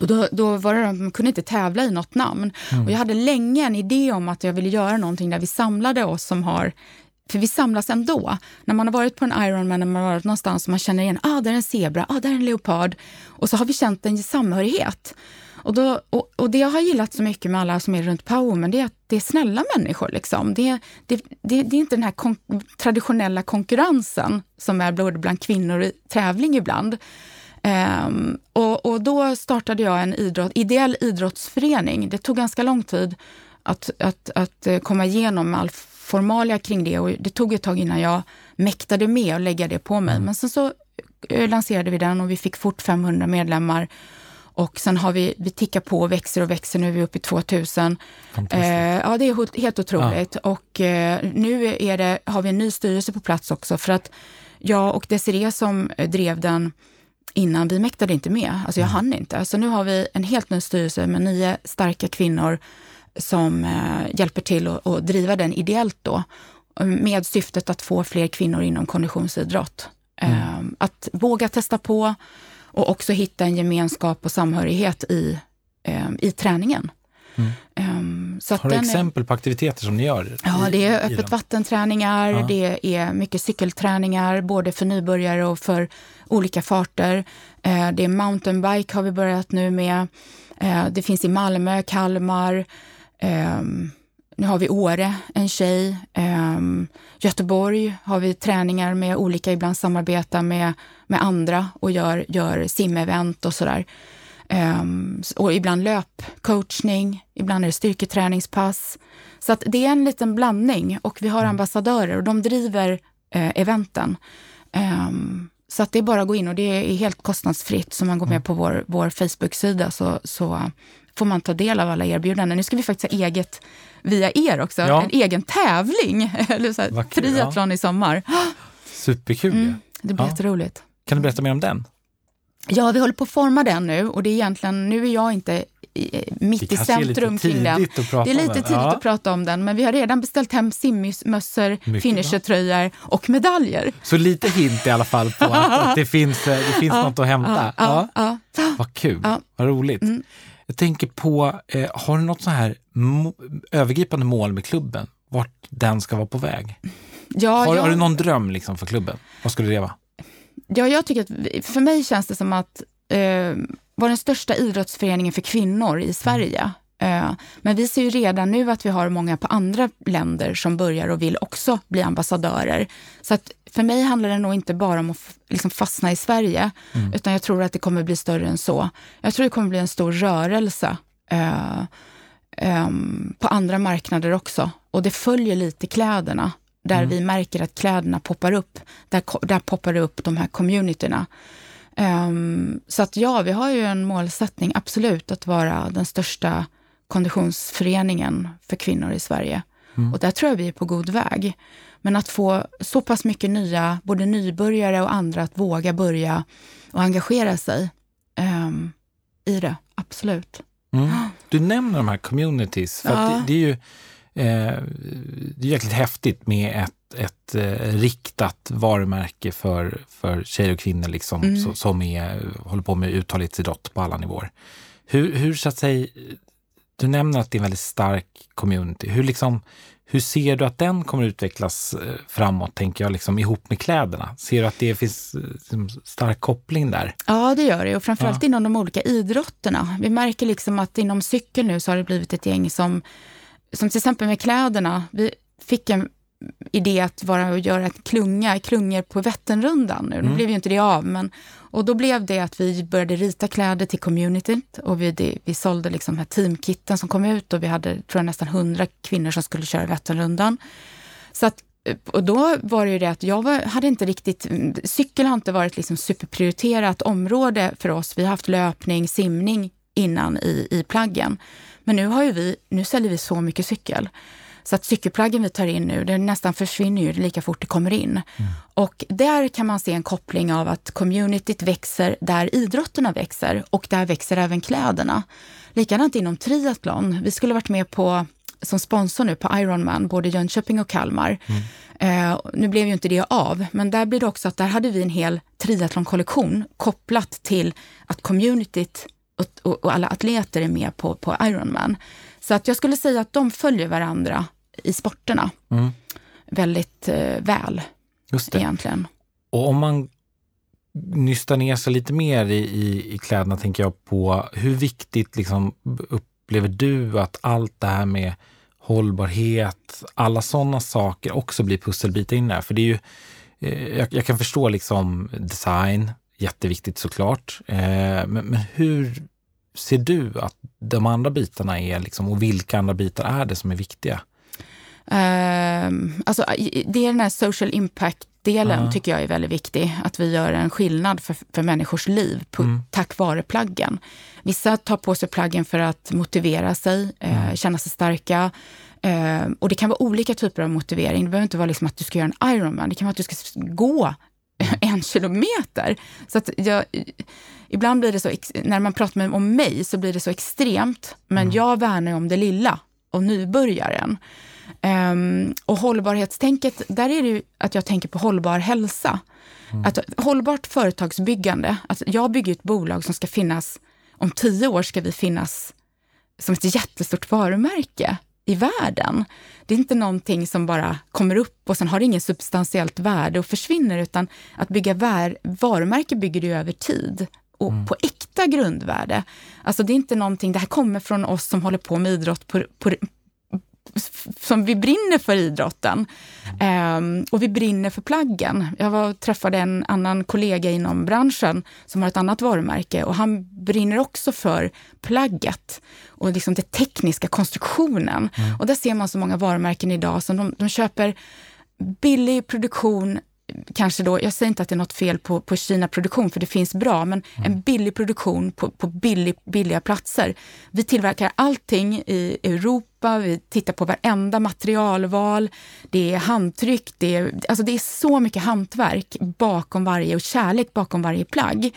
Och då, då var det, de kunde inte tävla i något namn. Och jag hade länge en idé om att jag ville göra någonting där vi samlade oss som har för vi samlas ändå. När man har varit på en Ironman, när man har varit någonstans och man känner igen, ah, där är en zebra, ah, där är en leopard. Och så har vi känt en samhörighet. Och, då, och, och det jag har gillat så mycket med alla som är runt Powerwoman, det är att det är snälla människor. Liksom. Det, det, det, det är inte den här kon- traditionella konkurrensen som är både bland kvinnor i tävling ibland. Ehm, och, och då startade jag en idrott, ideell idrottsförening. Det tog ganska lång tid att, att, att eh, komma igenom all formalia kring det och det tog ett tag innan jag mäktade med att lägga det på mig. Men sen så eh, lanserade vi den och vi fick fort 500 medlemmar. Och sen har vi, vi tickar på och växer och växer, nu är vi uppe i 2000. Fantastiskt. Eh, ja, det är helt otroligt. Och eh, nu är det, har vi en ny styrelse på plats också för att jag och Desiree som drev den innan, vi mäktade inte med. Alltså jag hann inte. Så nu har vi en helt ny styrelse med nio starka kvinnor som eh, hjälper till att driva den ideellt då. Med syftet att få fler kvinnor inom konditionsidrott. Eh, att våga testa på och också hitta en gemenskap och samhörighet i, eh, i träningen. Eh, så att Har du den är- exempel på aktiviteter som ni gör? Ja, i- det är öppet vattenträningar, Ja. det är mycket cykelträningar, både för nybörjare och för olika farter. Eh, Det är mountainbike har vi börjat nu med. Eh, Det finns i Malmö, Kalmar, ehm, nu har vi Åre, en tjej. Ehm, Göteborg har vi träningar med olika, ibland samarbetar med, med andra och gör, gör simevent och sådär. S- och ibland löpcoachning, ibland är det styrketräningspass. Så att det är en liten blandning och vi har ambassadörer och de driver eh, eventen. Ehm, så att det är bara att gå in och det är helt kostnadsfritt. Så man går med på vår, vår Facebook-sida så, så får man ta del av alla erbjudanden. Nu ska vi faktiskt ha eget via er också, Ja. en egen tävling. Eller så här, triathlon i sommar. Superkul Mm, det blir Ja. jätteroligt. Kan du berätta mer om den? Ja, vi håller på att forma den nu och det är egentligen, nu är jag inte i, mitt i centrum kring den. Det är lite tidigt Ja. att prata om den, men vi har redan beställt hem simmössor, finishertröjor och medaljer. Så lite hint i alla fall på att, att det finns, det finns något att hämta. Ja, ja. Vad kul, Ja. vad roligt. Mm. Jag tänker på, eh, har du något så här övergripande mål med klubben? Vart den ska vara på väg? Ja, Har, jag, har du någon dröm liksom för klubben? Vad skulle det vara? ja, jag tycker att, för mig känns det som att eh, vara den största idrottsföreningen för kvinnor i Sverige. Eh, men vi ser ju redan nu att vi har många på andra länder som börjar och vill också bli ambassadörer. Så att för mig handlar det nog inte bara om att liksom fastna i Sverige, mm. utan jag tror att det kommer bli större än så. Jag tror det kommer bli en stor rörelse eh, eh, på andra marknader också. Och det följer lite kläderna, där mm. vi märker att kläderna poppar upp. Där, där poppar det upp de här communityna. Um, så att ja, vi har ju en målsättning, absolut, att vara den största konditionsföreningen för kvinnor i Sverige. Mm. Och där tror jag vi är på god väg. Men att få så pass mycket nya, både nybörjare och andra, att våga börja och engagera sig um, i det, absolut. Mm. Du nämner de här communities, för ja. det, det, är ju eh, det är jäkligt häftigt med ett, ett eh, riktat varumärke för, för tjejer och kvinnor liksom, mm. så, som är, håller på med uthållighetsidrott på alla nivåer. Hur, hur så att säga, du nämner att det är en väldigt stark community. Hur, liksom, hur ser du att den kommer utvecklas eh, framåt, tänker jag, liksom, ihop med kläderna? Ser du att det finns liksom, stark koppling där? Ja, det gör det. Och framförallt ja. inom de olika idrotterna. Vi märker liksom att inom cykel nu så har det blivit ett gäng som, som till exempel med kläderna. Vi fick en idé att vara och göra ett klunga, klungor på Vätternrundan nu. Mm. Blev ju inte det av, men och då blev det att vi började rita kläder till communityt och vi, det, vi sålde liksom här teamkitten som kom ut och vi hade tror jag, nästan hundra kvinnor som skulle köra Vätternrundan. Så att, och då var det ju det att jag var, hade inte riktigt, cykel har inte varit liksom superprioriterat område för oss. Vi har haft löpning, simning innan i, i plaggen. Men nu har ju vi, nu säljer vi så mycket cykel. Så att cykelplaggen vi tar in nu, det nästan försvinner ju lika fort det kommer in. Mm. Och där kan man se en koppling av att communityt växer där idrotterna växer och där växer även kläderna. Likadant inom triathlon. Vi skulle varit med på som sponsor nu på Ironman, både Jönköping och Kalmar. Mm. Eh, nu blev ju inte det av, men där blir det också att där hade vi en hel triathlonkollektion kopplat till att communityt och, och, och alla atleter är med på, på Ironman. Så att jag skulle säga att de följer varandra i sporterna mm. väldigt eh, väl. Just det. Egentligen. Och om man nystar ner sig lite mer i, i, i kläderna, tänker jag på hur viktigt liksom, upplever du att allt det här med hållbarhet, alla sådana saker också blir pusselbitar in där? För det är ju, eh, jag, jag, kan förstå liksom design, jätteviktigt såklart. Eh, men, men hur ser du att de andra bitarna är liksom, och vilka andra bitar är det som är viktiga? Uh, alltså, det är den här social impact-delen uh. tycker jag är väldigt viktig. Att vi gör en skillnad för, för människors liv på, mm. tack vare plaggen. Vissa tar på sig plaggen för att motivera sig, eh, mm. känna sig starka. Uh, och det kan vara olika typer av motivering. Det behöver inte vara liksom att du ska göra en Ironman. Det kan vara att du ska gå en kilometer. Så att jag, ibland blir det så, när man pratar med, om mig så blir det så extremt, men mm. jag värnar om det lilla och nybörjaren. Um, och hållbarhetstänket, där är det ju att jag tänker på hållbar hälsa. Mm. Att, hållbart företagsbyggande, att jag bygger ett bolag som ska finnas, om tio år ska vi finnas som ett jättestort varumärke i världen. Det är inte någonting som bara kommer upp och sen har det ingen substantiellt värde och försvinner, utan att bygga var varumärke bygger du över tid och mm. på äkta grundvärde. Alltså det är inte någonting, det här kommer från oss som håller på med idrott på, på, som vi brinner för idrotten. Um, och vi brinner för plaggen. Jag var träffade en annan kollega inom branschen som har ett annat varumärke och han brinner också för plagget och liksom den tekniska konstruktionen. Mm. Och där ser man så många varumärken idag som de, de köper billig produktion kanske då, jag säger inte att det är något fel på, på Kina-produktion, för det finns bra, men mm. en billig produktion på, på billig, billiga platser. Vi tillverkar allting i Europa, vi tittar på varenda materialval, det är handtryck, det är, alltså det är så mycket hantverk bakom varje och kärlek bakom varje plagg.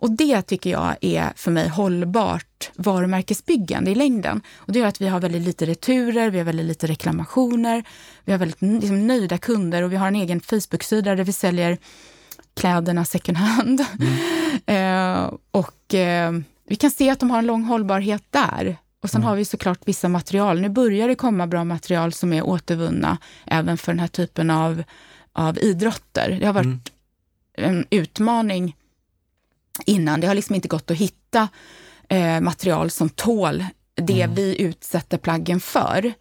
Och det tycker jag är för mig hållbart varumärkesbyggande i längden. Och det gör att vi har väldigt lite returer, vi har väldigt lite reklamationer, vi har väldigt liksom, nöjda kunder och vi har en egen Facebook-sida där vi säljer kläderna second hand. Mm. eh, och eh, vi kan se att de har en lång hållbarhet där. Och sen mm. har vi såklart vissa material. Nu börjar det komma bra material som är återvunna även för den här typen av, av idrotter. Det har varit mm. en utmaning innan. Det har liksom inte gått att hitta eh, material som tål det mm. vi utsätter plaggen för.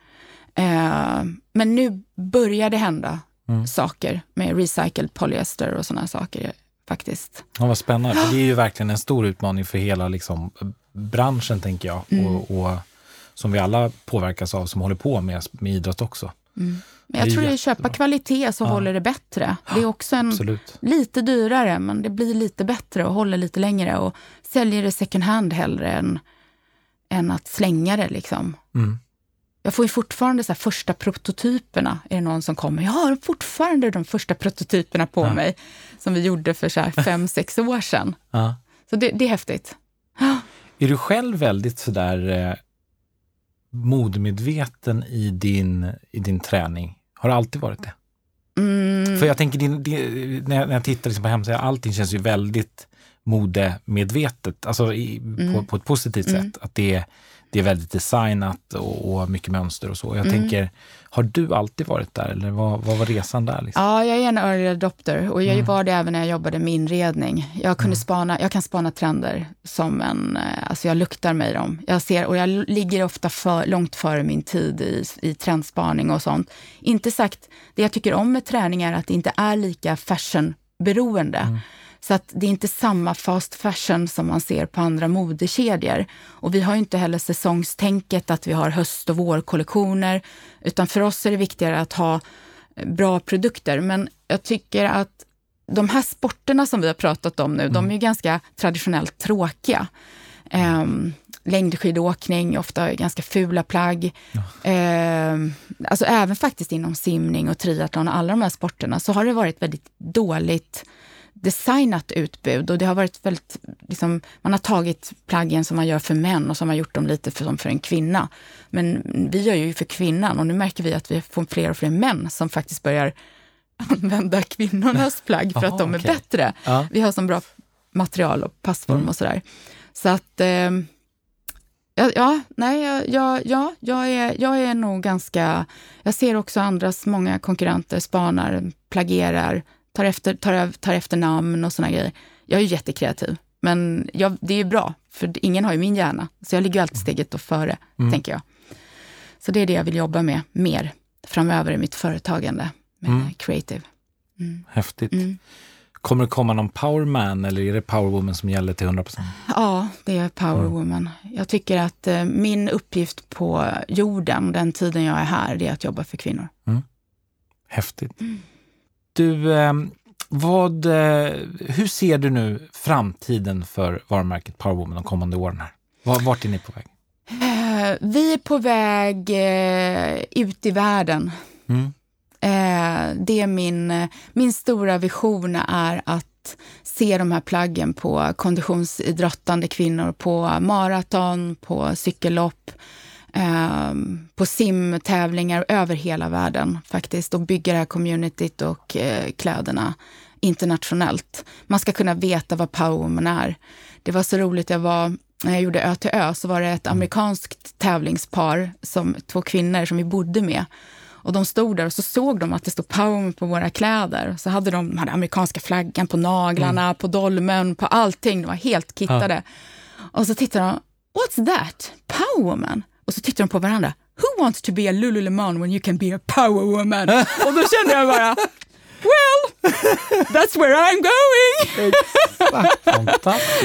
Eh, men nu börjar det hända mm. saker med recycled polyester och sådana saker faktiskt. Ja, vad spännande. Det är ju verkligen en stor utmaning för hela liksom, branschen, tänker jag. Mm. Och, och, som vi alla påverkas av som håller på med, med idrott också. Mm. Men jag tror det är köpa kvalitet så ja. håller det bättre. Det är också en, lite dyrare, men det blir lite bättre och håller lite längre. Och säljer det second hand hellre än, än att slänga det. Liksom. Mm. Jag får ju fortfarande så första prototyperna, är det någon som kommer. Jag har fortfarande de första prototyperna på ja. mig som vi gjorde för så fem, sex år sedan. Ja. Så det, det, är häftigt. Är du själv väldigt sådär modemedveten i din, i din träning? Har det alltid varit det? Mm. För jag tänker, din, din, när, jag, när jag tittar liksom på hemsidan, allting känns ju väldigt modemedvetet, alltså i, mm. på, på, ett positivt mm. sätt. Att det är det är väldigt designat och, och mycket mönster och så. Jag mm. tänker, har du alltid varit där eller vad, vad var resan där? Liksom? Ja, jag är en early adopter och jag mm. var det även när jag jobbade med inredning. Jag, kunde mm. spana, jag kan spana trender som en, eh, alltså jag luktar mig dem. Jag ser, och jag ligger ofta för, långt före min tid i, i trendspaning och sånt. Inte sagt, det jag tycker om med träning är att det inte är lika fashionberoende. Mm. Så att det är inte samma fast fashion som man ser på andra modekedjor. Och vi har inte heller säsongstänket att vi har höst och vårkollektioner, utan för oss är det viktigare att ha bra produkter. Men jag tycker att de här sporterna som vi har pratat om nu, mm. de är ju ganska traditionellt tråkiga. Um, längdskidåkning, ofta ganska fula plagg. Ja. Eh, alltså även faktiskt inom simning och triathlon och alla de här sporterna så har det varit väldigt dåligt designat utbud och det har varit väldigt, liksom, man har tagit plaggen som man gör för män och som har gjort dem lite för, som för en kvinna. Men vi gör ju för kvinnan och nu märker vi att vi får fler och fler män som faktiskt börjar använda kvinnornas plagg för Aha, att de är okay. bättre. Ja. Vi har så bra material och passform mm. och sådär. Så att, eh, ja, ja, nej, ja, ja, jag, är, jag är nog ganska... Jag ser också andras, många konkurrenter spanar, plagerar, tar efter, tar, tar efter namn och såna grejer. Jag är ju jättekreativ, men jag, det är ju bra, för ingen har ju min hjärna. Så jag ligger alltid steget då före, mm. tänker jag. Så det är det jag vill jobba med mer framöver i mitt företagande med mm. creative. Mm. Häftigt. Mm. Kommer det komma någon powerman eller är det powerwoman som gäller till 100 procent? Ja, det är powerwoman. Mm. Jag tycker att eh, min uppgift på jorden, den tiden jag är här, det är att jobba för kvinnor. Mm. Häftigt. Mm. Du, eh, vad, eh, hur ser du nu framtiden för varumärket Powerwoman de kommande åren? här? Vart är ni på väg? Eh, vi är på väg ut i världen. Mm. det är min, min stora vision är att se de här plaggen på konditionsidrottande kvinnor på maraton, på cykellopp, eh, på simtävlingar över hela världen faktiskt och bygga det här communityt och eh, kläderna internationellt. Man ska kunna veta vad powerwoman är. Det var så roligt, jag var när jag gjorde Ö till Ö så var det ett mm. amerikanskt tävlingspar, som, två kvinnor som vi bodde med. Och de stod där och så såg de att det stod powerwoman på våra kläder. Så hade de, de hade amerikanska flaggan på naglarna, mm. på dolmen, på allting. De var helt kittade. Ja. Och så tittade de, what's that? Powerwoman? Och så tittar de på varandra. Who wants to be a Lululemon when you can be a power woman? och då kände jag bara, well, that's where I'm going.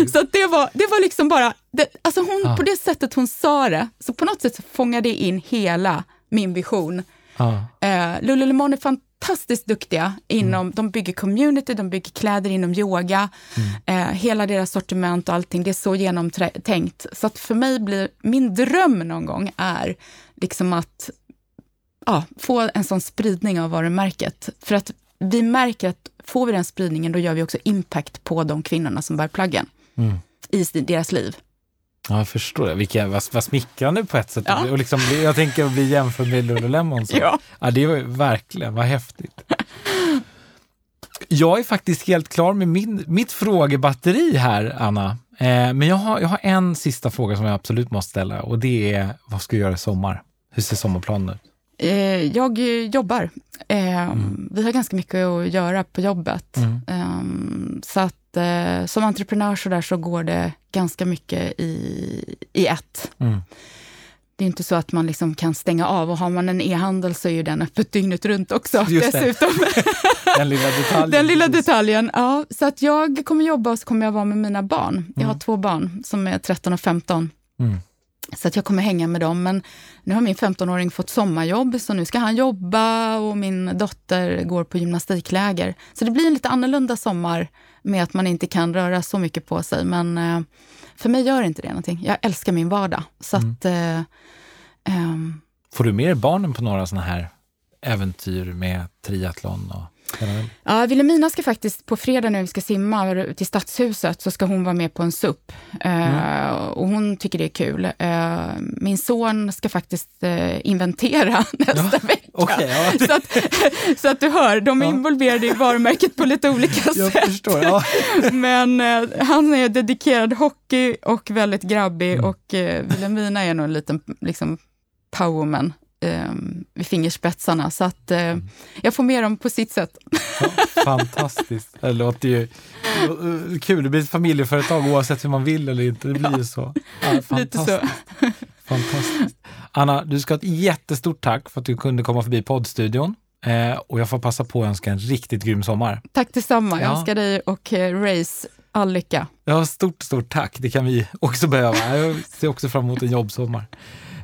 så det, var, det var liksom bara, det, alltså hon, ah. på det sättet hon sa det, så på något sätt fångade det in hela min vision. Ah. Uh, Lululemon är fantastiskt fantastiskt duktiga inom, mm. de bygger community, de bygger kläder inom yoga, mm. eh, hela deras sortiment och allting, det är så genomtänkt. Så att för mig blir, min dröm någon gång är liksom att ja, få en sån spridning av varumärket. För att vi märker att får vi den spridningen, då gör vi också impact på de kvinnorna som bär plaggen mm. i deras liv. Ja, jag förstår det. Vilka, vad, vad smickrande på ett sätt. Ja. Och liksom, jag tänker att bli jämförd med Lululemon. Så. Ja. ja, det var verkligen, vad häftigt. Jag är faktiskt helt klar med min, mitt frågebatteri här, Anna. Eh, men jag har, jag har en sista fråga som jag absolut måste ställa och det är, vad ska du göra i sommar? Hur ser sommarplanen ut? Eh, jag jobbar. Eh, mm. Vi har ganska mycket att göra på jobbet. Mm. Ehm, så att som entreprenör så, där så går det ganska mycket i, i ett. Mm. det är inte så att man liksom kan stänga av och har man en e-handel så är ju den öppet dygnet runt också Just dessutom. Den lilla detaljen. Den lilla detaljen, ja. Så att jag kommer jobba och så kommer jag vara med mina barn. Jag har Mm. två barn som är 13 och 15. Mm. Så att jag kommer hänga med dem. Men nu har min 15-åring fått sommarjobb, så nu ska han jobba och min dotter går på gymnastikläger. Så det blir en lite annorlunda sommar med att man inte kan röra så mycket på sig. Men eh, för mig gör inte det någonting. Jag älskar min vardag. Så Mm. att... Eh, ehm, Får du med barnen på några sådana här äventyr med triathlon och Ja, Vilhelmina ska faktiskt på fredag när vi ska simma till Stadshuset så ska hon vara med på en SUP. Eh, och hon tycker det är kul. Eh, min son ska faktiskt eh, inventera nästa vecka. Okej, ja, Så, att, så att du hör, de är Ja. involverade i varumärket på lite olika jag sätt. förstår. Ja. Men han är dedikerad hockey och väldigt grabbig Mm. och Vilhelmina är nog en liten liksom, powerman eh, vid fingerspetsarna. Så att eh, jag får med dem på sitt sätt. Fantastiskt. Det låter ju kul. Det blir ett familjeföretag oavsett hur man vill eller inte. Det blir ju så. Ja, Lite så. fantastiskt. Anna, du ska ha ett jättestort tack för att du kunde komma förbi poddstudion. Eh, och jag får passa på att önska en riktigt grym sommar. Tack detsamma. Jag Ja. önskar dig och eh, Race all lycka. Ja, stort, stort tack. Det kan vi också behöva. Jag ser också fram emot en jobbsommar.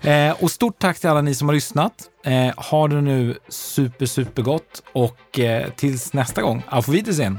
Eh, och stort tack till alla ni som har lyssnat. Eh, ha det nu super, super gott och eh, tills nästa gång. Auf Wiedersehen!